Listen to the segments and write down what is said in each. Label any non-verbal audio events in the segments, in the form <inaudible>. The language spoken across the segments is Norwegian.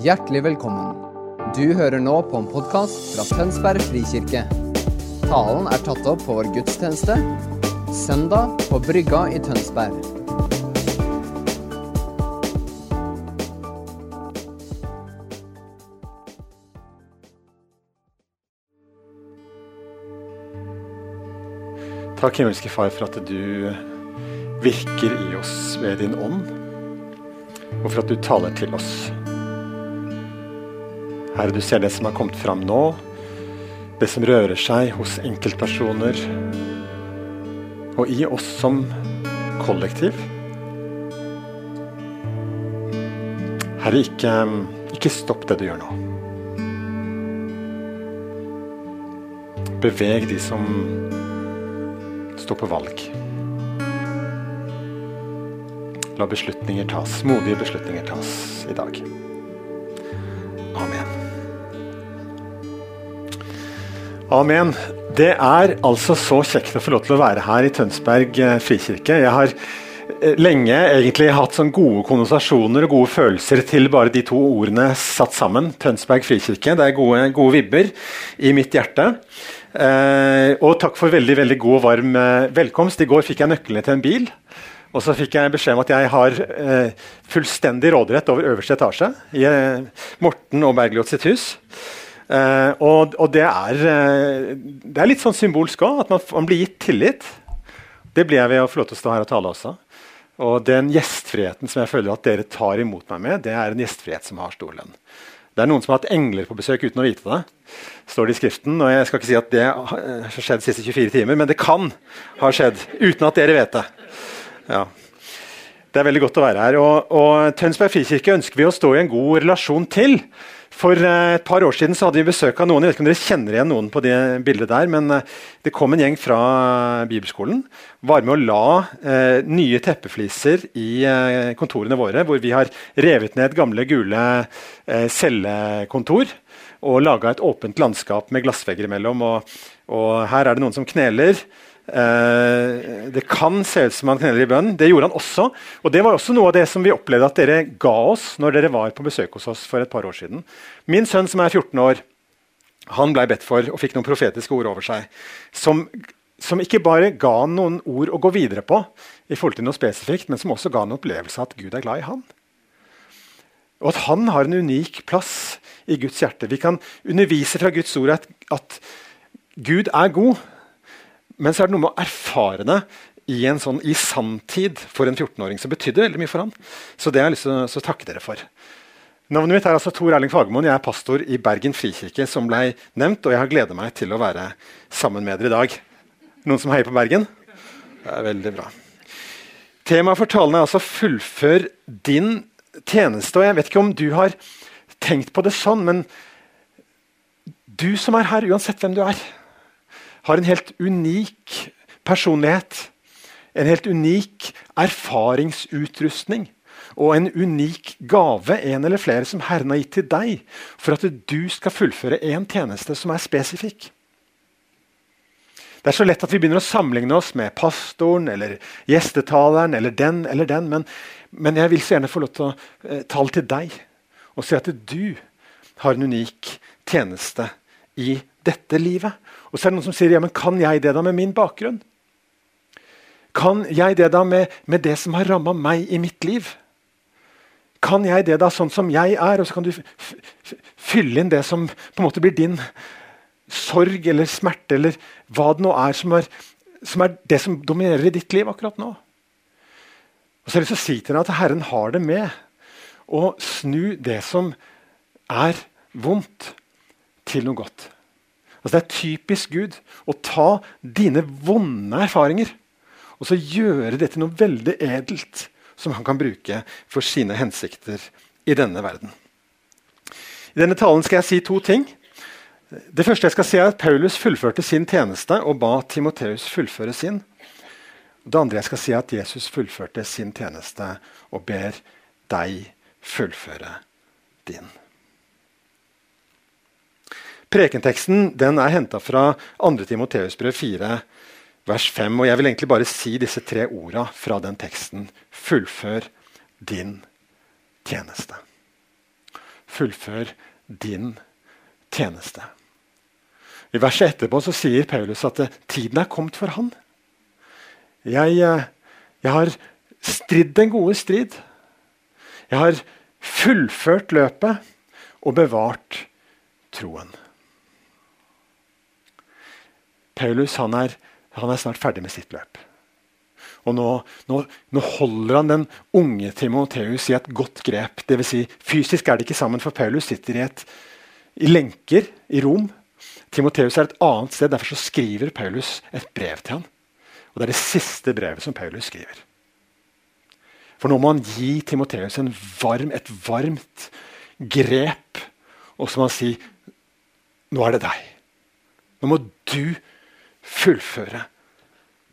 Hjertelig velkommen. Du hører nå på en podkast fra Tønsberg frikirke. Talen er tatt opp på vår gudstjeneste søndag på Brygga i Tønsberg. Takk, himmelske Far, for at du virker i oss ved din ånd, og for at du taler til oss. Herre, du ser det som har kommet fram nå, det som rører seg hos enkeltpersoner, og i oss som kollektiv. Herre, ikke, ikke stopp det du gjør nå. Beveg de som står på valg. La beslutninger tas, modige beslutninger tas i dag. Amen. Det er altså så kjekt å få lov til å være her i Tønsberg eh, frikirke. Jeg har eh, lenge egentlig hatt sånn gode konnotasjoner og gode følelser til bare de to ordene satt sammen. Tønsberg frikirke. Det er gode, gode vibber i mitt hjerte. Eh, og takk for veldig veldig god og varm eh, velkomst. I går fikk jeg nøklene til en bil. Og så fikk jeg beskjed om at jeg har eh, fullstendig råderett over øverste etasje i eh, Morten og Bergljot sitt hus. Eh, og, og det, er, eh, det er litt sånn symbolsk òg, at man, man, blir gitt tillit. Det blir jeg ved å få lov til å stå her og tale også. Og den gjestfriheten som jeg føler at dere tar imot meg med, det er en gjestfrihet som har stor lønn. Det er noen som har hatt engler på besøk uten å vite det. står det i skriften, og Jeg skal ikke si at det har skjedd de siste 24 timer, men det kan ha skjedd uten at dere vet det. Ja. Det er veldig godt å være her. Og, og Tønsberg frikirke ønsker vi å stå i en god relasjon til. For uh, et par år siden så hadde vi besøk av noen. Jeg vet ikke om dere kjenner igjen noen på det bildet der, men uh, det kom en gjeng fra bibelskolen. Var med å la eh, nye teppefliser i kontorene våre, hvor vi har revet ned gamle, gule cellekontor og laga et åpent landskap med glassvegger imellom. Og, og her er det noen som kneler. Eh, det kan se ut som han kneler i bønn. Det gjorde han også. Og det var også noe av det som vi opplevde at dere ga oss når dere var på besøk hos oss for et par år siden. Min sønn som er 14 år, han blei bedt for og fikk noen profetiske ord over seg. Som, som, ikke bare ga han noen ord å gå videre på, i forhold til noe spesifikt, men som også ga en opplevelse av at Gud er glad i han. Og at han har en unik plass i Guds hjerte. Vi kan undervise fra Guds ord at, at Gud er god. Men så er det noe med å erfare det i en sånn i sanntid for en 14-åring. som betydde veldig mye for han. Så det har jeg lyst til å takke dere for. Navnet mitt er altså Tor Erling Fagermoen. Jeg er pastor i Bergen frikirke, som ble nevnt, og jeg har gleda meg til å være sammen med dere i dag. Noen som heier på Bergen? Det er veldig bra. Temaet for talen er altså 'fullfør din tjeneste'. og Jeg vet ikke om du har tenkt på det sånn, men du som er her, uansett hvem du er har en helt unik personlighet. En helt unik erfaringsutrustning og en unik gave, en eller flere, som Herren har gitt til deg for at du skal fullføre en tjeneste som er spesifikk. Det er så lett at vi begynner å sammenligne oss med pastoren eller gjestetaleren eller den eller den, men, men jeg vil så gjerne få lov til å eh, tale til deg og si at du har en unik tjeneste i dette livet. Og så er det noen som sier ja, men kan jeg det da med min bakgrunn? Kan jeg det da med, med det som har ramma meg i mitt liv? Kan jeg det da sånn som jeg er? Og så kan du fylle inn det som på en måte blir din sorg eller smerte, eller hva det nå er som er, som er det som dominerer i ditt liv akkurat nå. Og så er det så å si til deg at Herren har det med å snu det som er vondt, til noe godt. Altså Det er typisk Gud å ta dine vonde erfaringer og så gjøre det til noe veldig edelt som han kan bruke for sine hensikter i denne verden. I denne talen skal jeg si to ting. Det første jeg skal si er at Paulus fullførte sin tjeneste og ba Timoteus fullføre sin. Det andre jeg skal si er at Jesus fullførte sin tjeneste og ber deg fullføre din. Prekenteksten den er henta fra 2. Timoteus brev 4, vers 5. Og jeg vil egentlig bare si disse tre orda fra den teksten. Fullfør din tjeneste. fullfør din tjeneste. I verset etterpå så sier Paulus at eh, tiden er kommet for han. Jeg, eh, jeg har stridd den gode strid. Jeg har fullført løpet og bevart troen. Paulus han er, han er, snart ferdig med sitt løp. Og nå, nå, nå holder han den unge Timoteus i et godt grep. Det vil si, fysisk er det ikke sammen, for Paulus sitter i, et, i lenker i Rom. Timoteus er et annet sted, derfor skriver Paulus et brev til ham. Og Det er det siste brevet som Paulus skriver. For nå må han gi Timoteus varm, et varmt grep, og så må han si Nå er det deg. Nå må du fullføre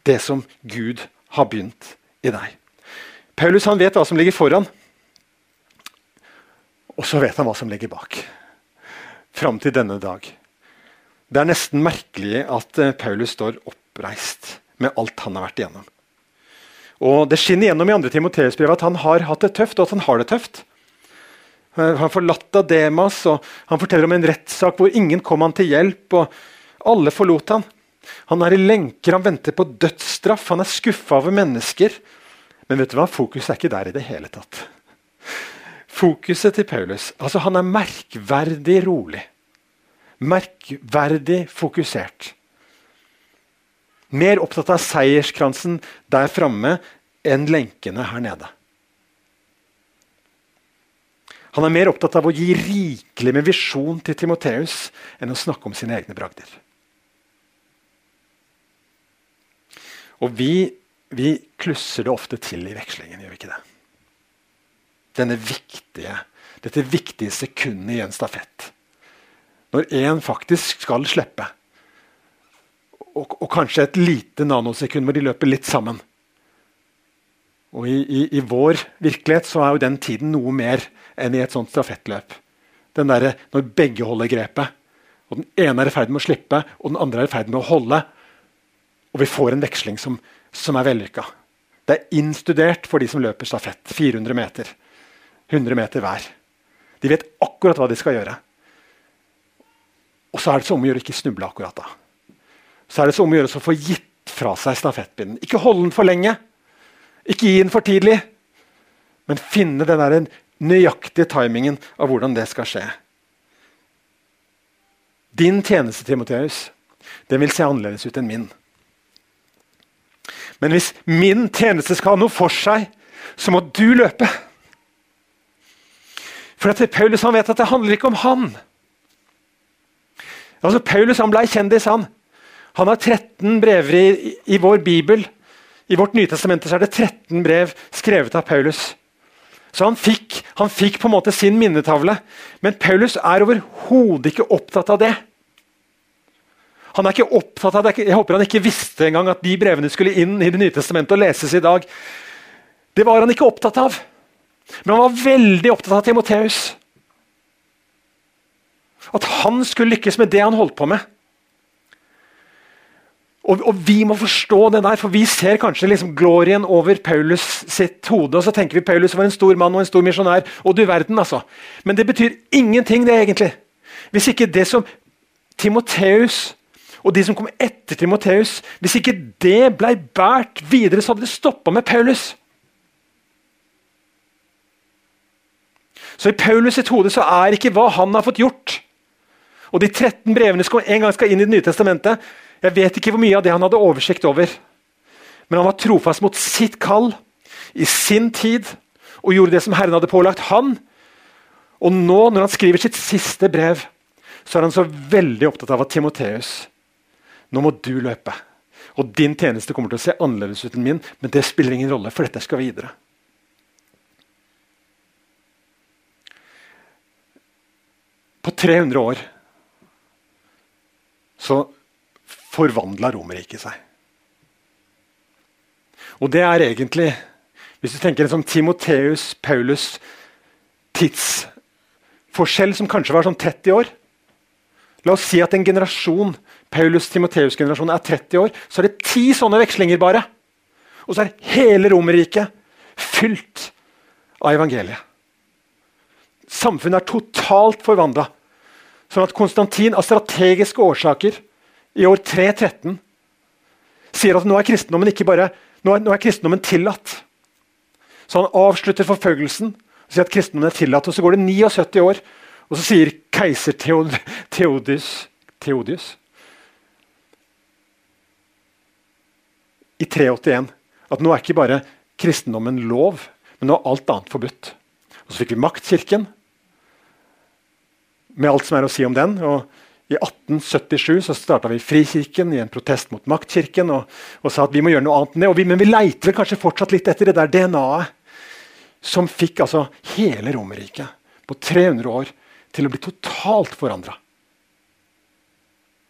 det som Gud har begynt i deg. Paulus han vet hva som ligger foran, og så vet han hva som ligger bak. Fram til denne dag. Det er nesten merkelig at eh, Paulus står oppreist med alt han har vært igjennom. Og Det skinner gjennom i andre Timoteus-brevet at han har hatt det tøft, og at han har det tøft. Eh, han forlatt Demas, og han forteller om en rettssak hvor ingen kom han til hjelp. og Alle forlot han. Han er i lenker, han venter på dødsstraff, han er skuffa over mennesker. Men vet du hva? fokuset er ikke der i det hele tatt. Fokuset til Paulus altså Han er merkverdig rolig. Merkverdig fokusert. Mer opptatt av seierskransen der framme enn lenkene her nede. Han er mer opptatt av å gi rikelig med visjon til Timoteus enn å snakke om sine egne bragder. Og vi, vi klusser det ofte til i vekslingen, gjør vi ikke det? Denne viktige, dette viktige sekundet i en stafett. Når én faktisk skal slippe og, og, kanskje et lite nanosekund hvor de løper litt sammen. Og i, i, i, vår virkelighet så er jo den tiden noe mer enn i et sånt stafettløp. Den derre Når begge holder grepet, og den ene er i ferd med å slippe, og den andre er i ferd med å holde. Og vi får en veksling som, som er vellykka. Det er innstudert for de som løper stafett. 400 meter. 100 meter hver. De vet akkurat hva de skal gjøre. Og så er det så om å gjøre ikke snuble akkurat da så er det så om å gjøre å få gitt fra seg stafettpinnen. Ikke holde den for lenge, ikke gi den for tidlig, men finne den der nøyaktige timingen av hvordan det skal skje. Din tjeneste, Timoteus, den vil se annerledes ut enn min. Men hvis min tjeneste skal ha noe for seg, så må du løpe. For at Paulus han vet at det handler ikke om han. Altså Paulus han ble kjendis, han. Han har 13 brever i, i vår bibel. I vårt Nytestamentet er det 13 brev skrevet av Paulus. Så han fikk, han fikk på en måte sin minnetavle. Men Paulus er overhodet ikke opptatt av det. Han er ikke opptatt av det. Jeg håper han ikke visste engang at de brevene skulle inn i Det nye testamentet og leses i dag. Det var han ikke opptatt av. Men han var veldig opptatt av Timoteus. At han skulle lykkes med det han holdt på med. Og, og, Vi må forstå det der, for vi ser kanskje liksom glorien over Paulus sitt hode. Og så tenker vi Paulus var en stor mann og en stor misjonær. Og du verden, altså. Men det betyr ingenting, det egentlig. Hvis ikke det som Timoteus og de som kom etter Timoteus, hvis ikke det ble båret videre, så hadde det stoppa med Paulus. Så i Paulus sitt hode så er ikke hva han har fått gjort, og de 13 brevene som en gang skal inn i Det nye testamentet, jeg vet ikke hvor mye av det han hadde oversikt over. Men han var trofast mot sitt kall i sin tid og gjorde det som Herren hadde pålagt han. Og nå, når han skriver sitt siste brev, så er han så veldig opptatt av at Timoteus Nå må du løpe. Og din tjeneste kommer til å se annerledes ut enn min, men det spiller ingen rolle, for dette skal videre. På 300 år så forvandla Romerriket seg. Og det er egentlig, hvis du tenker en sånn Timoteus, Paulus tidsforskjell som kanskje var sånn 30 år La oss si at en generasjon Paulus-Timoteus-generasjonen er 30 år. Så er det ti sånne vekslinger bare. Og så er hele Romerriket fylt av evangeliet. samfunnet er totalt forvandla. Sånn at Konstantin av strategiske årsaker i år 313 sier at nå er kristendommen ikke bare, nå er, nå er kristendommen tillatt. Så han avslutter forfølgelsen og sier at kristendommen er tillatt. og Så går det 79 år, og så sier keiser Theod Theodius, Theodius i 381 at nå er ikke bare kristendommen lov, men nå er alt annet forbudt. Og Så fikk vi maktkirken, med alt som er å si om den. og I 1877 så starta vi Frikirken i en protest mot maktkirken og, og, sa at vi må gjøre noe annet enn det. Vi, men vi leiter kanskje fortsatt litt etter det der DNA-et som fikk altså hele Romerriket på 300 år til å bli totalt forandra.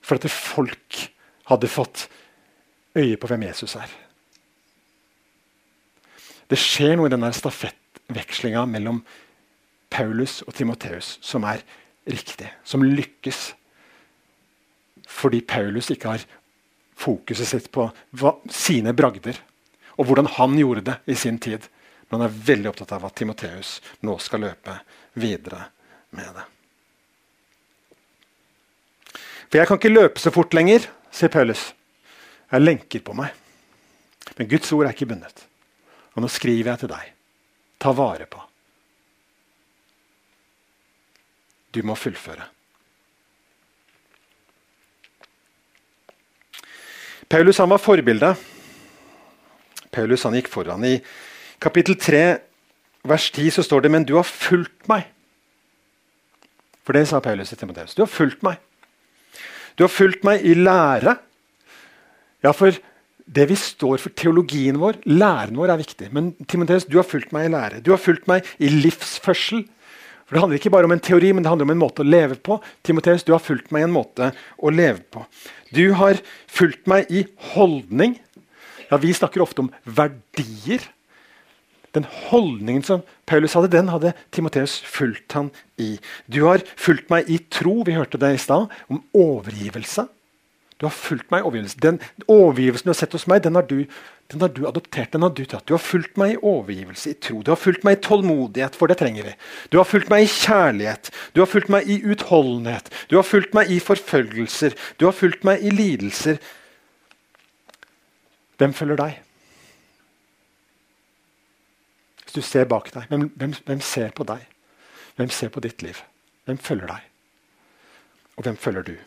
For at folk hadde fått øye på hvem Jesus er. Det skjer noe i denne stafettvekslinga mellom Paulus og Timoteus som er riktig, som lykkes. Fordi Paulus ikke har fokuset sitt på hva, sine bragder og hvordan han gjorde det i sin tid. Men han er veldig opptatt av at Timoteus nå skal løpe videre med det. For jeg kan ikke løpe så fort lenger, sier Paulus. Jeg har lenker på meg. Men Guds ord er ikke bundet. Og nå skriver jeg til deg. Ta vare på. Du må fullføre. Paulus han var forbildet. Paulus han gikk foran. I kapittel 3, vers 10 så står det Men du har fulgt meg. For det sa Paulus til Timoteus. Du har fulgt meg. Du har fulgt meg i lære. Ja, for det vi står for, teologien vår, læren vår, er viktig. Men Timoteus, du har fulgt meg i lære. Du har fulgt meg i livsførsel. For Det handler ikke bare om en teori, men det handler om en måte å leve på. Timoteus, du har fulgt meg i en måte å leve på. Du har fulgt meg i holdning. Ja, Vi snakker ofte om verdier. Den holdningen som Paulus hadde, den hadde Timoteus fulgt han i. Du har fulgt meg i tro, vi hørte det i stad, om overgivelse. Du har fulgt meg i overgivelse. Den overgivelsen du har sett hos meg, den har du den har du adoptert, den har du tatt. Du har fulgt meg i overgivelse, i tro. Du har fulgt meg i tålmodighet, for det trenger vi. Du har fulgt meg i kjærlighet. Du har fulgt meg i utholdenhet. Du har fulgt meg i forfølgelser. Du har fulgt meg i lidelser. Hvem følger deg? Hvis du ser bak deg, hvem, hvem, hvem ser på deg? Hvem ser på ditt liv? Hvem følger deg? Og hvem følger du?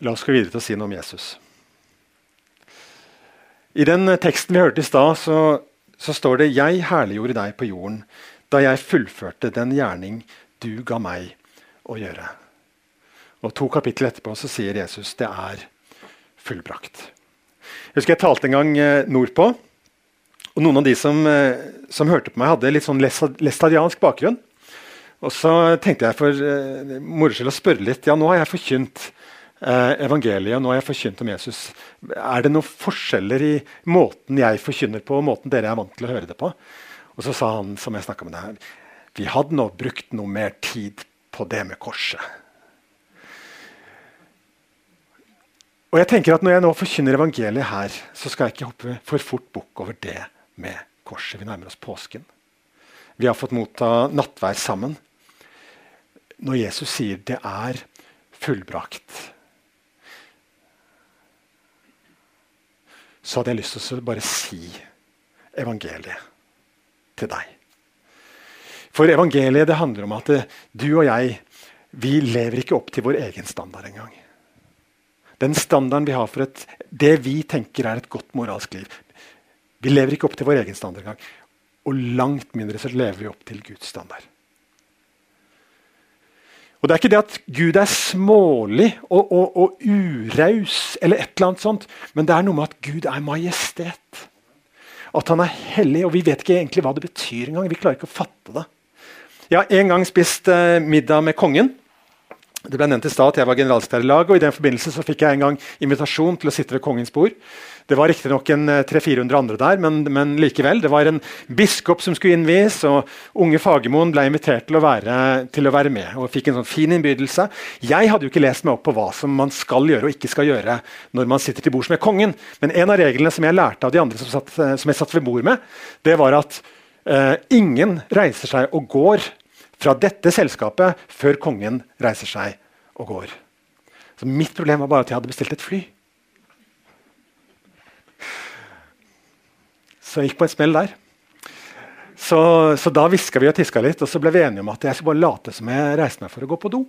La oss gå videre til å si noe om Jesus. I den teksten vi hørte i stad, så, så, står det 'Jeg herliggjorde deg på jorden da jeg fullførte den gjerning du ga meg å gjøre'. Og To kapittel etterpå så sier Jesus 'det er fullbrakt'. Jeg husker jeg talte en gang eh, nordpå. og Noen av de som, eh, som hørte på meg, hadde litt sånn læstadiansk bakgrunn. Og så tenkte jeg for eh, moro skyld å spørre litt. Ja, nå har jeg forkynt evangeliet, nå har jeg forkynt om Jesus. Er det noen forskjeller i måten jeg forkynner på, og måten dere er vant til å høre det på? Og så sa han, som jeg med deg, vi hadde nå brukt noe mer tid på det med korset. Og jeg tenker at Når jeg nå forkynner evangeliet her, så skal jeg ikke hoppe for fort bukk over det med korset. Vi nærmer oss påsken. Vi har fått motta nattvær sammen. Når Jesus sier 'det er fullbrakt', så hadde jeg lyst til å bare si evangeliet til deg. For evangeliet det handler om at du og jeg vi lever ikke opp til vår egen standard engang. Den standarden vi har for et, det vi tenker er et godt moralsk liv. Vi lever ikke opp til vår egen standard engang. Og langt mindre så lever vi opp til Guds standard. Og Det er ikke det at Gud er smålig og, og, og uraus, eller et eller annet sånt, men det er noe med at Gud er majestet. At han er hellig, og vi vet ikke egentlig hva det betyr engang. Vi klarer ikke å fatte det. Jeg har en gang spist eh, middag med kongen. Det ble nevnt i stad at jeg var generalsekretær i laget, og i den forbindelse så fikk jeg en gang invitasjon til å sitte ved kongens bord. Det var riktignok 300-400 andre der, men, men, likevel. Det var en biskop som skulle innvies, og unge Fagermoen ble invitert til å, være, til å, være, med. og fikk en sånn fin innbydelse. Jeg hadde jo ikke lest meg opp på hva som man skal gjøre og ikke skal gjøre når man sitter til bords med kongen, men en av reglene som jeg lærte av de andre som, satt, som jeg satt ved bord med, det var at uh, ingen reiser seg og går fra dette selskapet før kongen reiser seg og går. Så Mitt problem var bare at jeg hadde bestilt et fly. Så jeg gikk på et smell der. Så, så da hviska vi og tiska litt, og så ble vi enige om at jeg skulle bare late som jeg reiste meg for å gå på do.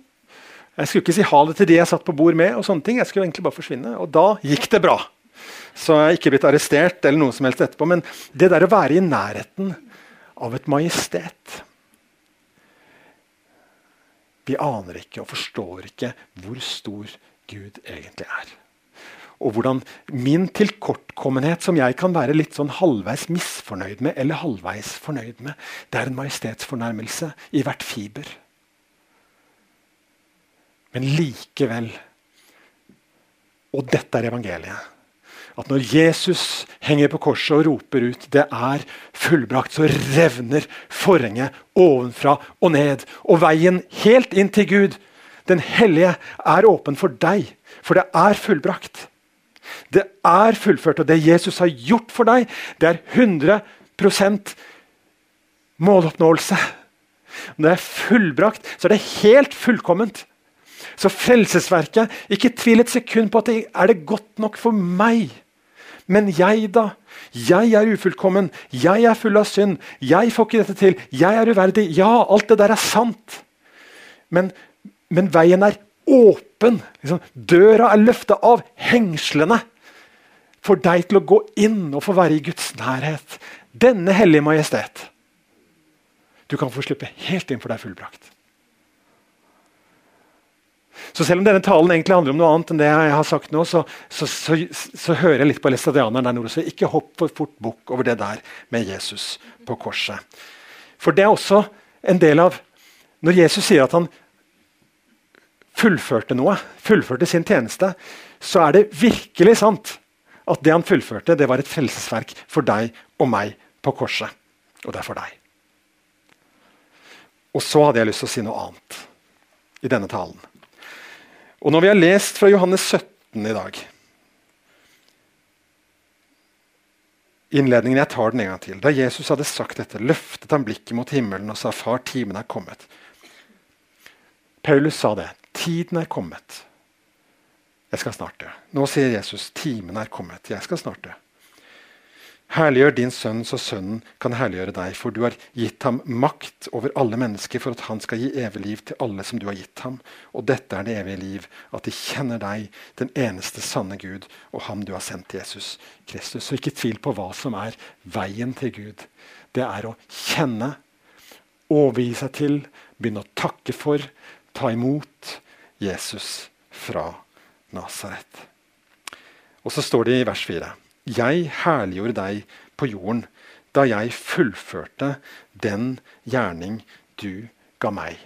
Jeg skulle ikke si ha det til de jeg satt på bord med, og sånne ting. Jeg skulle egentlig bare forsvinne. Og da gikk det bra. Så jeg er ikke blitt arrestert eller noe som helst etterpå. Men det der å være i nærheten av et majestet vi aner ikke og forstår ikke hvor stor Gud egentlig er. Og hvordan min tilkortkommenhet, som jeg kan være litt sånn halvveis misfornøyd med, eller halvveis fornøyd med, det er en majestetsfornærmelse i hvert fiber. Men likevel Og dette er evangeliet at når Jesus henger på korset og roper ut 'det er fullbrakt', så revner forhenget ovenfra og ned. Og veien helt inn til Gud, den hellige, er åpen for deg. For det er fullbrakt. Det er fullført. Og det Jesus har gjort for deg, det er 100 måloppnåelse. Når det er fullbrakt, så er det helt fullkomment. Så frelsesverket, ikke tvil et sekund på at det er det godt nok for meg. Men jeg, da? Jeg er ufullkommen. Jeg er full av synd. Jeg får ikke dette til. Jeg er uverdig. Ja, alt det der er sant. Men, men veien er åpen. Liksom, døra er løfta av hengslene for deg til å gå inn og få være i Guds nærhet. Denne hellige majestet. Du kan få slippe helt inn for deg fullbrakt. Så selv om denne talen egentlig handler om noe annet enn det jeg har sagt nå, så, så, så, så hører jeg litt på læstadianeren der nord. Så ikke hopp for fort bukk over det der med Jesus på korset. For det er også en del av Når Jesus sier at han fullførte noe, fullførte sin tjeneste, så er det virkelig sant at det han fullførte, det var et frelsesverk for deg og meg på korset. Og det er for deg. Og så hadde jeg lyst til å si noe annet i denne talen. Og når vi har lest fra Johannes 17 i dag Innledningen, jeg tar den en gang til. Da Jesus hadde sagt dette, løftet han blikket mot himmelen og sa, 'Far, timen er kommet'. Paulus sa det. Tiden er kommet. Jeg skal snart dø. Nå sier Jesus, 'Timen er kommet. Jeg skal snart dø'. Herliggjør din sønn, så sønnen kan herliggjøre deg, for du har gitt ham makt over alle mennesker for at han skal gi evig liv til alle som du har gitt ham. Og dette er det evige liv, at de kjenner deg, den eneste sanne Gud, og ham du har sendt Jesus Kristus. Så ikke tvil på hva som er veien til Gud. Det er å kjenne, overgi seg til, begynne å takke for, ta imot Jesus fra Nasaret. Og så står det i vers 4. Jeg herliggjorde deg på jorden da jeg fullførte den gjerning du ga meg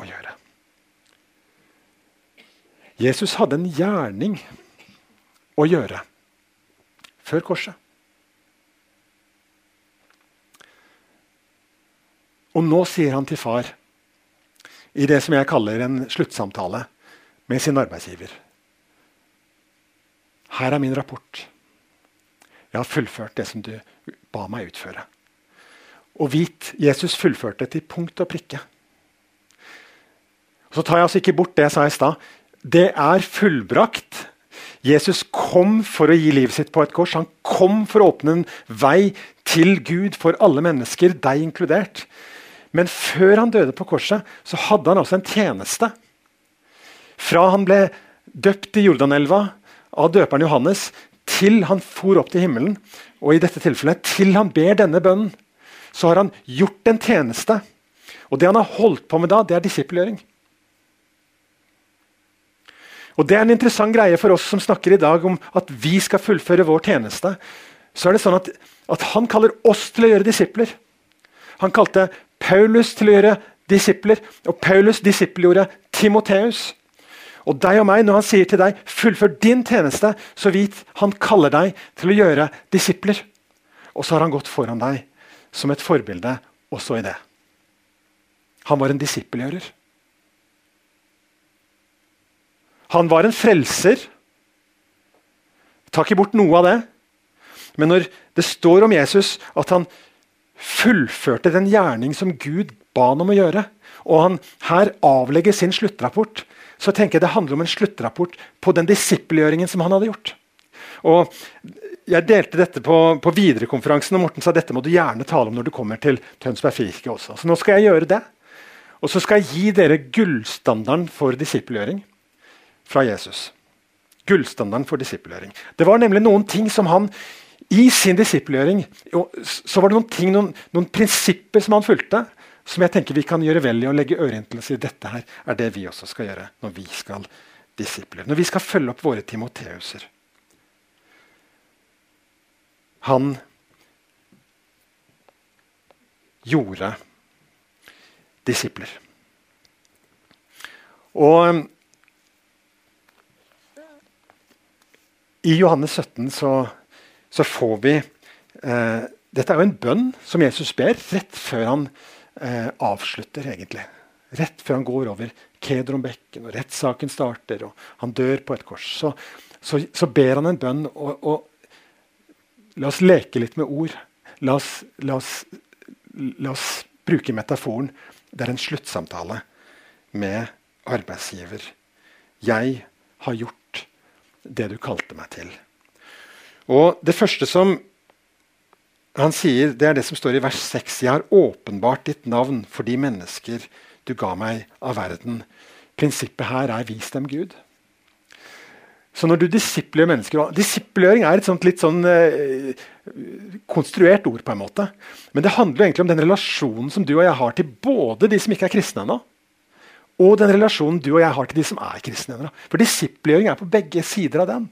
å gjøre. Jesus hadde en gjerning å gjøre før korset. Og nå sier han til far, i det som jeg kaller en sluttsamtale med sin arbeidsgiver Her er min rapport. Jeg har fullført det som du ba meg utføre. Og vit, Jesus fullførte til punkt og prikke. Så tar jeg altså ikke bort det jeg sa i stad. Det er fullbrakt. Jesus kom for å gi livet sitt på et kors. Han kom for å åpne en vei til Gud for alle mennesker, deg inkludert. Men før han døde på korset, så hadde han også en tjeneste. Fra han ble døpt i Jordanelva av døperen Johannes, til han for opp til himmelen, og i dette tilfellet til han ber denne bønnen, så har han gjort en tjeneste. Og det han har holdt på med da, det er disippelgjøring. Og Det er en interessant greie for oss som snakker i dag om at vi skal fullføre vår tjeneste. Så er det sånn at, at Han kaller oss til å gjøre disipler. Han kalte Paulus til å gjøre disipler, og Paulus disippelgjorde Timoteus. Og deg og meg, når han sier til deg 'fullfør din tjeneste', så vit han kaller deg til å gjøre disipler. Og så har han gått foran deg som et forbilde også i det. Han var en disippelgjører. Han var en frelser. Ta ikke bort noe av det. Men når det står om Jesus at han fullførte den gjerning som Gud ba han om å gjøre, og han her avlegger sin sluttrapport, så tenker jeg det handler om en sluttrapport på den disippelgjøringen som han hadde gjort. Og Jeg delte dette på, på viderekonferansen, og Morten sa dette må du gjerne tale om når du kommer til Tønsberg kirke også. Så nå skal jeg gjøre det. Og så skal jeg gi dere gullstandarden for disippelgjøring fra Jesus. Gullstandarden for disippelgjøring. Det var nemlig noen ting som han i sin disippelgjøring så var det noen, ting, noen, noen prinsipper som han fulgte, som jeg tenker vi kan gjøre vel i å legge øret i dette her er det vi også skal gjøre når vi skal disipler. Når vi skal følge opp våre timoteuser. Han gjorde disipler. Og i Johannes 17 så, så får vi eh, Dette er jo en bønn som Jesus ber rett før han eh, avslutter, egentlig. Rett før han går over Kedronbekken og rettssaken starter og han dør på et kors. Så, så, så ber han en bønn. Og, og, La oss leke litt med ord. La oss, la oss, la oss bruke metaforen. Det er en sluttsamtale med arbeidsgiver. Jeg har gjort det du kalte meg til. Og Det første som han sier, det er det som står i vers 6. Jeg har åpenbart ditt navn for de mennesker du ga meg av verden. Prinsippet her er vis dem Gud. Så når du disipler mennesker og er et sånt litt sånn eh, konstruert ord. på en måte. Men det handler egentlig om den relasjonen som du og jeg har til både de som ikke er kristne ennå, og den relasjonen du og jeg har til de som er kristne ennå. For disippelgjøring er på begge sider av den.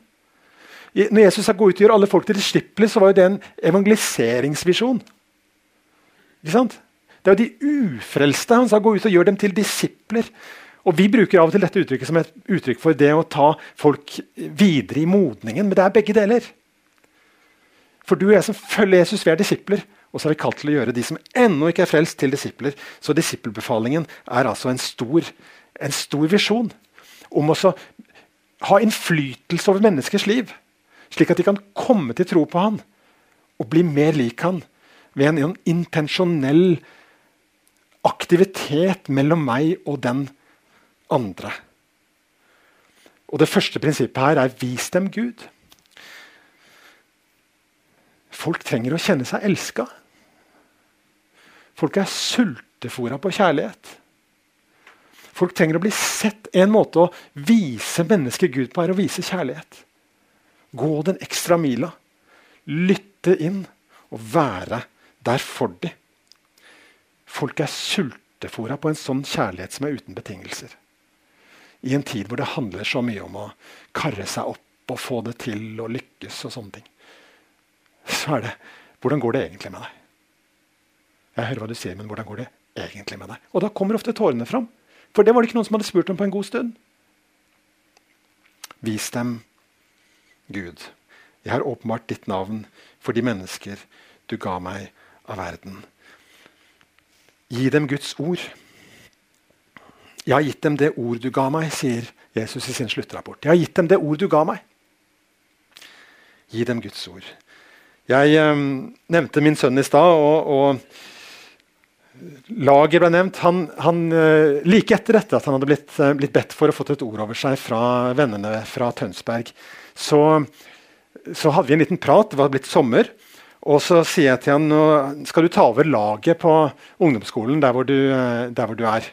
Når Jesus sa 'gå ut og gjøre alle folk til disipler', så var jo det en evangeliseringsvisjon. Ikke sant? Det er jo de ufrelste han sa 'gå ut og gjør dem til disipler'. Og Vi bruker av og til dette uttrykket som et uttrykk for det å ta folk videre i modningen, men det er begge deler. For du og jeg som følger Jesus, vi er disipler. Og så er vi kalt til å gjøre de som ennå ikke er frelst, til disipler. Så disippelbefalingen er altså en stor, en stor visjon om å ha innflytelse over menneskers liv. Slik at de kan komme til tro på han og bli mer lik han ved en, en intensjonell aktivitet mellom meg og den andre. Og Det første prinsippet her er 'vis dem Gud'. Folk trenger å kjenne seg elska. Folk er sultefora på kjærlighet. Folk trenger å bli sett. En måte å vise mennesket Gud på er å vise kjærlighet. Gå den ekstra mila. Lytte inn og være der for dem. Folk er sultefora på en sånn kjærlighet som er uten betingelser i en tid hvor det handler så mye om å karre seg opp og få det til og lykkes og sånne ting, så er det Hvordan går det egentlig med deg? Jeg hører hva du sier, men hvordan går det egentlig med deg? Og da kommer ofte tårene fram. For det var det ikke noen som hadde spurt om på en god stund. Vis dem Gud. Jeg har åpenbart ditt navn for de mennesker du ga meg av verden. Gi dem Guds ord. Jeg har gitt dem det ord du ga meg, sier Jesus i sin sluttrapport. Jeg har gitt dem det ord du ga meg. Gi dem Guds ord. Jeg eh, nevnte min sønn i stad, og, og Lager ble nevnt. Han, han, eh, like etter dette at han hadde blitt, eh, blitt, bedt for å få et ord over seg fra vennene fra Tønsberg, så, så hadde vi en liten prat. Det var blitt sommer. Og så sier jeg til han nå skal du ta over laget på ungdomsskolen der hvor du, der hvor du er.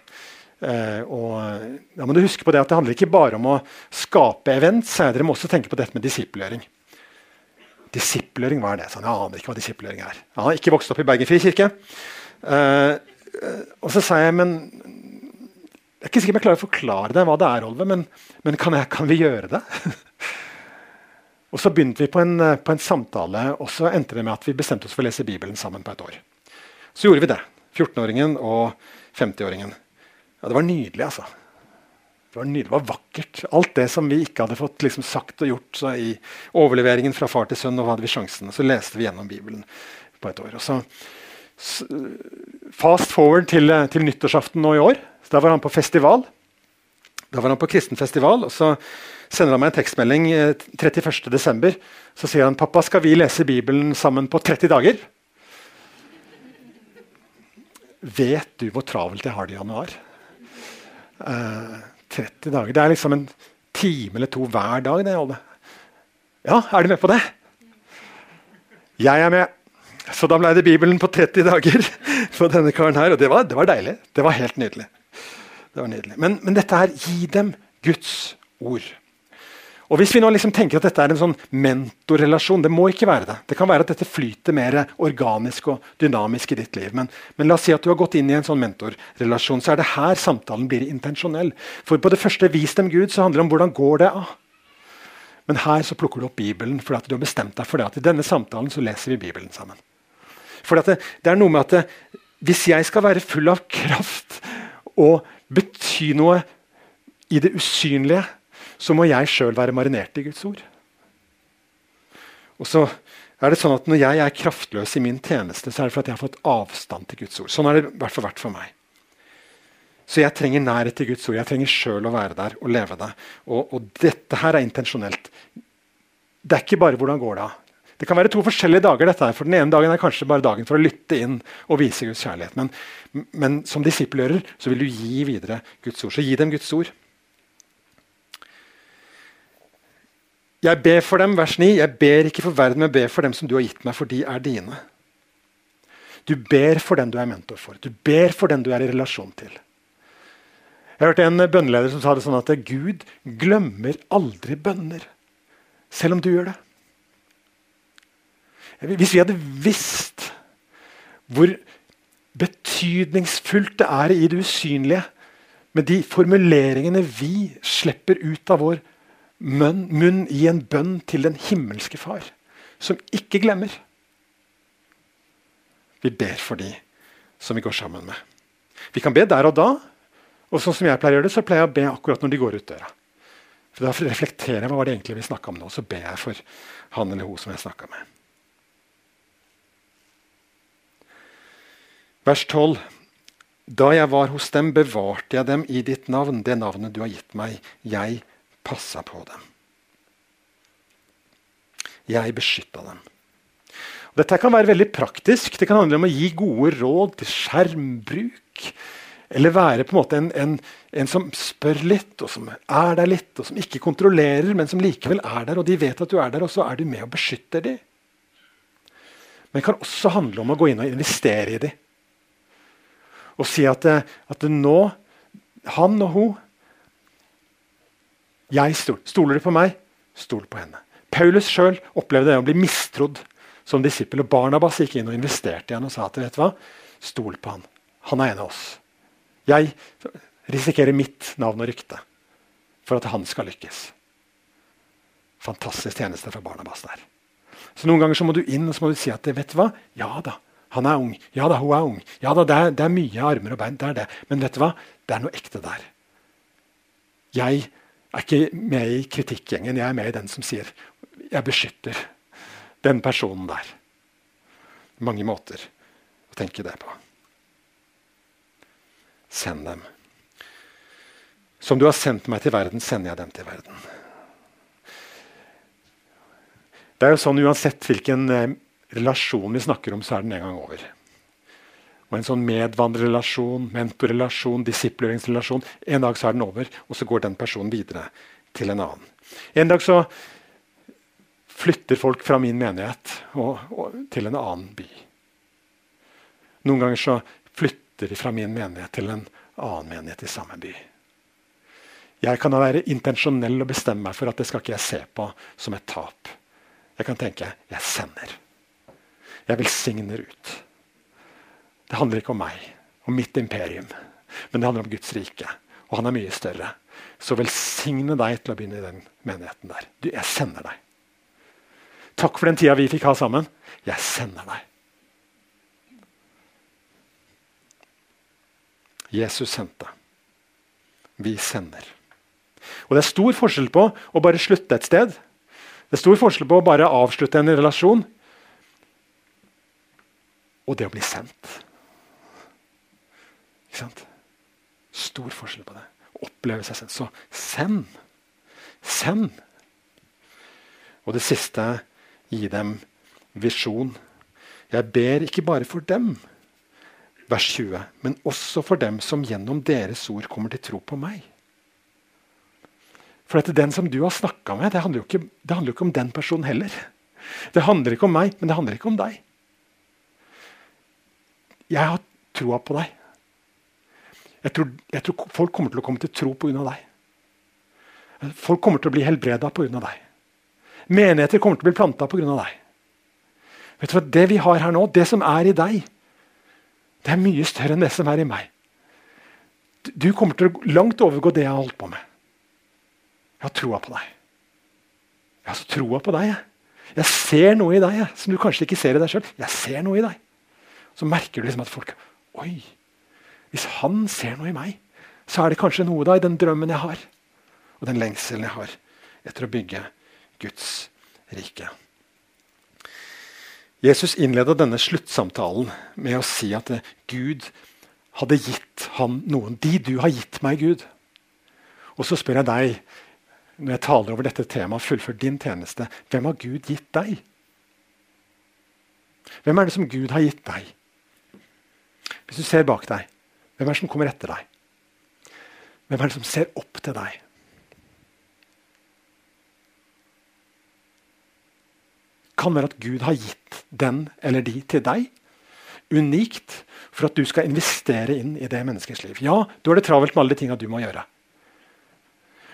Eh, og da må du huske på Det at det handler ikke bare om å skape events, dere må også tenke på dette med disippelgjøring. Disippelgjøring, hva er det? Sånn, jeg aner ikke hva disippelgjøring er. Jeg har ikke vokst opp i Bergen frikirke. Eh, og så sa jeg men Jeg er ikke sikker om jeg klarer å forklare deg hva det er, Olve, men, men kan, jeg, kan, vi gjøre det? <laughs> og Så begynte vi på en, på en, samtale, og så endte det med at vi bestemte oss for å lese Bibelen sammen på et år. Så gjorde vi det. 14-åringen og 50-åringen. Ja, det var nydelig, altså. Det var nydelig, det var vakkert. Alt det som vi ikke hadde fått liksom, sagt og gjort i overleveringen fra far til sønn. Nå hadde vi sjansen, så leste vi gjennom Bibelen på et år. Og så, Fast forward til, til nyttårsaften nå i år. Så da var han på festival. Da var han på kristen festival, og så sender han meg en tekstmelding 31.12. Eh, så sier han pappa, skal vi lese Bibelen sammen på 30 dager. Vet du hvor travelt jeg har det i januar? Uh, 30 dager. Det er liksom en time eller to hver dag. det holder. Ja, er du med på det? Jeg er med. Så da ble det Bibelen på 30 dager <laughs> for denne karen her. Og det var, det var deilig. Det var helt nydelig. Det var nydelig. Men, men dette her, gi dem Guds ord. Og Hvis vi nå liksom tenker at dette er en sånn mentorrelasjon Det må ikke være det. Det kan være at dette flyter mer organisk og dynamisk i ditt liv. Men, men, la oss si at du har gått inn i en sånn mentorrelasjon, så er det her samtalen blir intensjonell. For på det første 'vis dem Gud' så handler det om hvordan går det av. Men her så plukker du opp Bibelen fordi du har bestemt deg for det at i denne samtalen så leser vi Bibelen sammen. For det, det, er noe med at det, hvis jeg skal være full av kraft og bety noe i det usynlige, så må jeg sjøl være marinert i Guds ord. Og så er det sånn at Når jeg er kraftløs i min tjeneste, så er det fordi jeg har fått avstand til Guds ord. Sånn har det i hvert fall vært for meg. Så jeg trenger nærhet til Guds ord. Jeg trenger sjøl å være der og leve det. Og, og, dette her er intensjonelt. Det er ikke bare hvordan går det av. Det kan være to forskjellige dager. dette her, for Den ene dagen er kanskje bare dagen for å lytte inn og vise Guds kjærlighet. Men, men som disippelgjører så vil du gi videre Guds ord. Så gi dem Guds ord. Jeg ber for dem, vers 9. Jeg ber ikke for verden, men ber for dem som du har gitt meg, for de er dine. Du ber for den du er mentor for. Du ber for den du er i relasjon til. Jeg hørte en bønneleder som sa det sånn at Gud glemmer aldri bønner, selv om du gjør det. Hvis vi hadde visst hvor betydningsfullt det er i det usynlige, med de formuleringene vi slipper ut av vår munn, i en bønn til den himmelske Far, som ikke glemmer. Vi ber for de som vi går sammen med. Vi kan be der og da. Og sånn som jeg pleier å gjøre det, så pleier jeg å be akkurat når de går ut døra. For Da reflekterer jeg hva det egentlig vi snakka om nå. Så ber jeg for han eller hun som jeg snakka med. Vers 12. Da jeg var hos dem, bevarte jeg dem i ditt navn, det navnet du har gitt meg. Jeg passa på dem. Jeg beskytta dem. Og dette kan være veldig praktisk. Det kan handle om å gi gode råd til skjermbruk. Eller være på en måte en, en, en, som spør litt, og som er der litt, og som ikke kontrollerer, men som likevel er der. Og de vet at du er der, og så er du med og beskytter dem. Men det kan også handle om å gå inn og investere i dem. Og si at, at nå, han og hun jeg stol, Stoler du på meg? Stol på henne. Paulus sjøl opplevde det å bli mistrodd som disippel. og Barnabas gikk inn og investerte i han og sa at vet du hva? Stol på han. Han er en av oss. Jeg risikerer mitt navn og rykte for at han skal lykkes. Fantastisk tjeneste fra Barnabas der. Så Noen ganger så må du inn og så må du si at vet du hva? Ja da, han er ung. Ja da, hun er ung. Ja da, det er, det er mye armer og bein. det er det. Men vet du hva? Det er noe ekte der. Jeg er ikke med i kritikkgjengen. Jeg er med i den som sier jeg beskytter den personen der. Mange måter å tenke det på. Send dem. Som du har sendt meg til verden, sender jeg dem til verden. Det er jo sånn Uansett hvilken eh, relasjon vi snakker om, så er den en gang over. Og en sånn medvandrerrelasjon, mentorrelasjon, disipleringsrelasjon. En dag så er den over, og så går den personen videre til en annen. En dag så flytter folk fra min menighet og, og, til en annen by. Noen ganger så flytter de fra min menighet til en annen menighet i samme by. Jeg kan være intensjonell og bestemme meg for at det skal ikke jeg se på som et tap. Jeg kan tenke jeg sender. Jeg velsigner ut. Det handler ikke om meg og mitt imperium, men det handler om Guds rike. Og han er mye større. Så velsigne deg til å begynne i den menigheten der. Du, jeg sender deg. Takk for den tida vi fikk ha sammen. Jeg sender deg. Jesus sendte. Vi sender. Og det er stor forskjell på å bare slutte et sted. Det er stor forskjell på å bare avslutte en relasjon og det å bli sendt. Ikke sant? Stor forskjell på det. Oppleve seg selv. Så send. Send. Og det siste gi dem visjon. Jeg ber ikke bare for dem, vers 20, men også for dem som gjennom deres ord kommer til tro på meg. For dette, Den som du har snakka med, det handler, ikke, det handler jo ikke om den personen heller. Det handler ikke om meg, men det handler ikke om deg. Jeg har troa på deg. Jeg tror, jeg tror, folk kommer til å komme til tro pga. deg. Folk kommer til å bli helbreda pga. deg. Menigheter kommer til å bli planta pga. deg. Vet du hva, Det vi har her nå, det som er i deg, det er mye større enn det som er i meg. Du kommer til å langt overgå det jeg har holdt på med. Jeg har troa på deg. Jeg har så troa på deg. Jeg. jeg ser noe i deg jeg, som du kanskje ikke ser i deg sjøl. Jeg ser noe i deg. Så merker du liksom at folk Oi! Hvis han ser noe i meg, så er det kanskje noe da i den drømmen jeg har, og den lengselen jeg har etter å bygge Guds rike. Jesus innleda denne sluttsamtalen med å si at Gud hadde gitt ham noen. De du har gitt meg, Gud. Og så spør jeg deg, når jeg taler over dette temaet, fullfør din tjeneste, hvem har Gud gitt deg? Hvem er det som Gud har gitt deg? Hvis du ser bak deg, hvem er det som kommer etter deg? Hvem er det som ser opp til deg? Kan være at Gud har gitt den eller de til deg. Unikt for at du skal investere inn i det menneskets liv. Ja, du har det travelt med alle de tinga du må gjøre.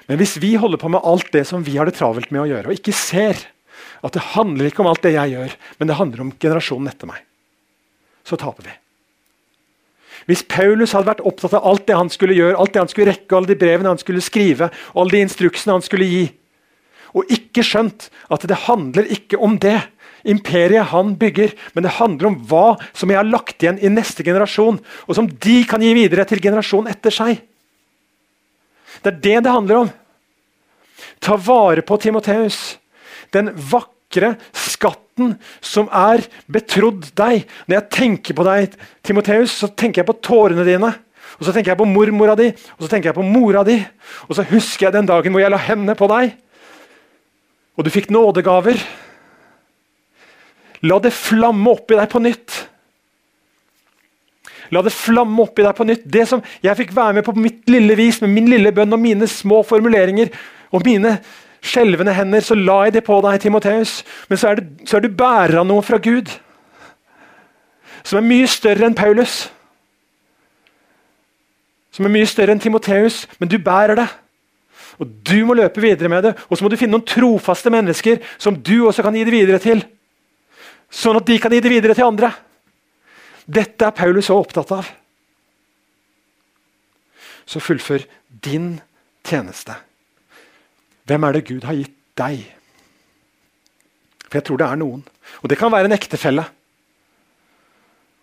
Men hvis vi holder på med alt det som vi har det travelt med å gjøre, og ikke ser at det handler ikke om alt det jeg gjør, men det handler om generasjonen etter meg, så taper vi. Hvis Paulus hadde vært opptatt av alt det han skulle gjøre, alt det han skulle rekke, alle de brevene han skulle skrive, alle de instruksene han skulle gi, og ikke skjønt at det handler ikke om det imperiet han bygger, men det handler om hva som jeg har lagt igjen i neste generasjon, og som de kan gi videre til generasjonen etter seg. Det er det det handler om. Ta vare på Timoteus. Den vakre skatten som er betrodd deg. Når jeg tenker på deg, Timoteus, så tenker jeg på tårene dine. Og så tenker jeg på mormora di, og så tenker jeg på mora di. Og så husker jeg den dagen hvor jeg la hendene på deg, og du fikk nådegaver. La det flamme opp i deg på nytt. La det flamme opp i deg på nytt. Det som jeg fikk være med på mitt lille vis, med min lille bønn og mine små formuleringer og mine skjelvende hender, så la jeg det på deg, Timoteus. Men så er, det, så er du bærer av noe fra Gud som er mye større enn Paulus. Som er mye større enn Timoteus, men du bærer det. Og Du må løpe videre med det, og så må du finne noen trofaste mennesker som du også kan gi det videre til. Sånn at de kan gi det videre til andre. Dette er Paulus så opptatt av. Så fullfør din tjeneste. Hvem er det Gud har gitt deg? For jeg tror det er noen. Og det kan være en ektefelle.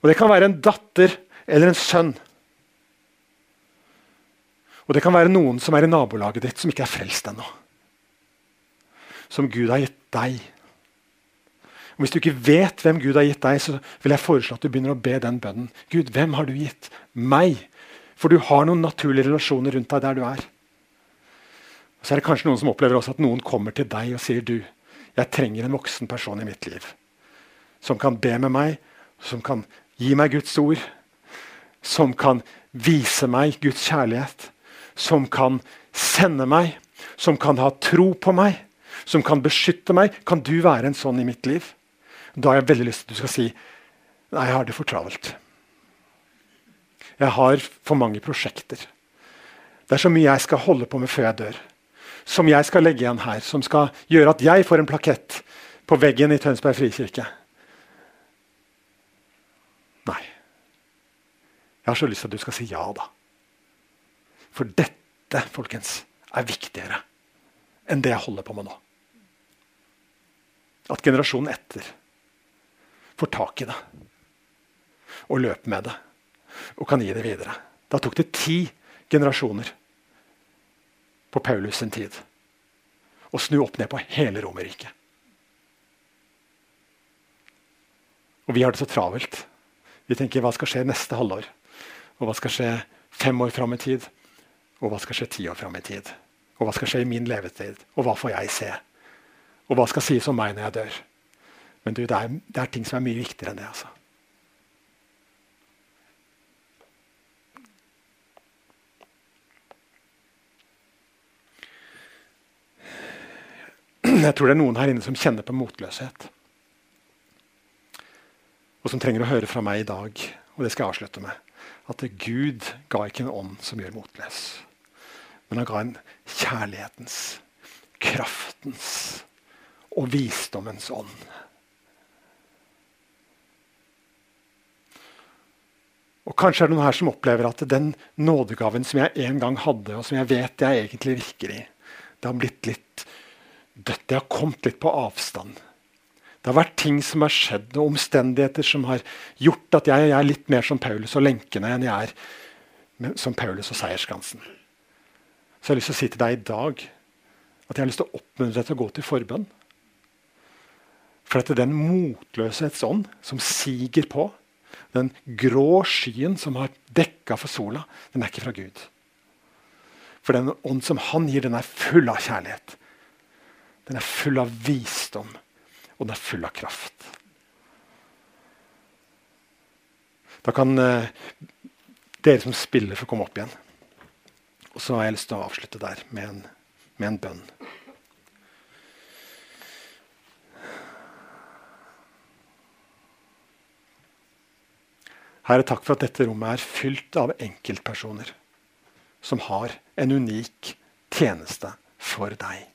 Og det kan være en datter eller en sønn. Og det kan være noen som er i nabolaget ditt, som ikke er frelst ennå. Som Gud har gitt deg. Og Hvis du ikke vet hvem Gud har gitt deg, så vil jeg foreslå at du begynner å be den bønnen. Gud, hvem har du gitt meg? For du har noen naturlige relasjoner rundt deg der du er. Og Så er det kanskje noen som opplever også at noen kommer til deg og sier du, jeg trenger en voksen person i mitt liv. Som kan be med meg, som kan gi meg Guds ord. Som kan vise meg Guds kjærlighet. Som kan sende meg. Som kan ha tro på meg. Som kan beskytte meg. Kan du være en sånn i mitt liv? Da har jeg veldig lyst til at du skal si nei, jeg har det for travelt. Jeg har for mange prosjekter. Det er så mye jeg skal holde på med før jeg dør. Som jeg skal legge igjen her. Som skal gjøre at jeg får en plakett på veggen i Tønsberg frikirke. Nei. Jeg har så lyst til at du skal si ja, da. For dette, folkens, er viktigere enn det jeg holder på med nå. At generasjonen etter får tak i det og løper med det og kan gi det videre. Da tok det ti generasjoner på Paulus sin tid. Og snu opp ned på hele Romerriket. Og vi har det så travelt. Vi tenker hva skal skje neste halvår? Og hva skal skje fem år fram i tid? Og hva skal skje ti år fram i tid? Og hva skal skje i min levetid? Og hva får jeg se? Og hva skal sies om meg når jeg dør? Men du, det, er, det er ting som er mye viktigere enn det. altså. Jeg tror det er noen her inne som kjenner på motløshet. Og som trenger å høre fra meg i dag, og det skal jeg avslutte med, at Gud ga ikke en ånd som gjør motløs. Men han ga en kjærlighetens, kraftens og visdommens ånd. Og Kanskje er det noen her som opplever at den nådegaven som jeg en gang hadde, og som jeg vet jeg egentlig virker i, det har blitt litt dødt. Det har kommet litt på avstand. Det har vært ting som har skjedd, og omstendigheter som har gjort at jeg, jeg er litt mer som Paulus og lenkene enn jeg er som Paulus og seierskansen. Så jeg har lyst til å si til deg i dag at jeg har lyst til å oppmuntre deg til å gå til forbønn. For at den motløshetsånd som siger på, den grå skyen som har dekka for sola, den er ikke fra Gud. For den ånd som han gir, den er full av kjærlighet. Den er full av visdom og den er full av kraft. Da kan eh, dere som spiller, få komme opp igjen. Og så har jeg lyst til å avslutte der med en, med en bønn. Herre, takk for at dette rommet er fylt av enkeltpersoner som har en unik tjeneste for deg.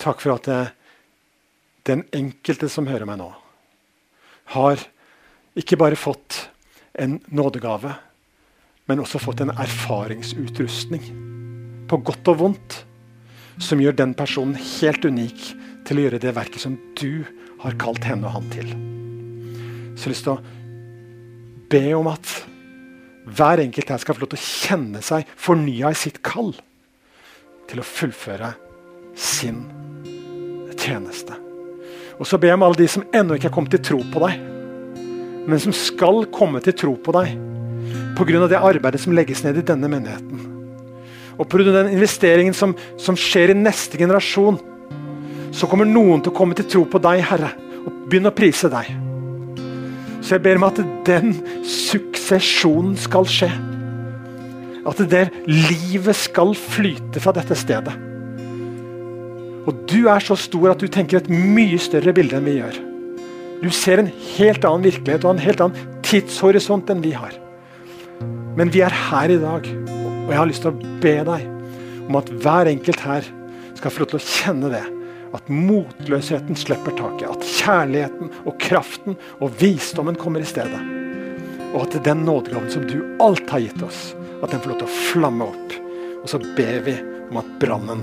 Takk for at det, den enkelte som hører meg nå, har ikke bare fått en nådegave, men også fått en erfaringsutrustning, på godt og vondt, som gjør den personen helt unik til å gjøre det verket som du har kalt henne og han til. Så jeg har lyst til å be om at hver enkelt her skal få lov til å kjenne seg fornya i sitt kall til å fullføre sin tjeneste. Og så ber jeg om alle de som ennå ikke er kommet til tro på deg, men som skal komme til tro på deg pga. det arbeidet som legges ned i denne menigheten. Og pga. den investeringen som, som skjer i neste generasjon, så kommer noen til å komme til tro på deg, Herre, og begynne å prise deg. Så jeg ber om at den suksesjonen skal skje. At det livet skal flyte fra dette stedet. Og du er så stor at du tenker et mye større bilde enn vi gjør. Du ser en helt annen virkelighet og en helt annen tidshorisont enn vi har. Men vi er her i dag, og jeg har lyst til å be deg om at hver enkelt her skal få lov til å kjenne det. At motløsheten slipper taket. At kjærligheten og kraften og visdommen kommer i stedet. Og at den nådegaven som du alt har gitt oss, at den får lov til å flamme opp. Og så ber vi om at brannen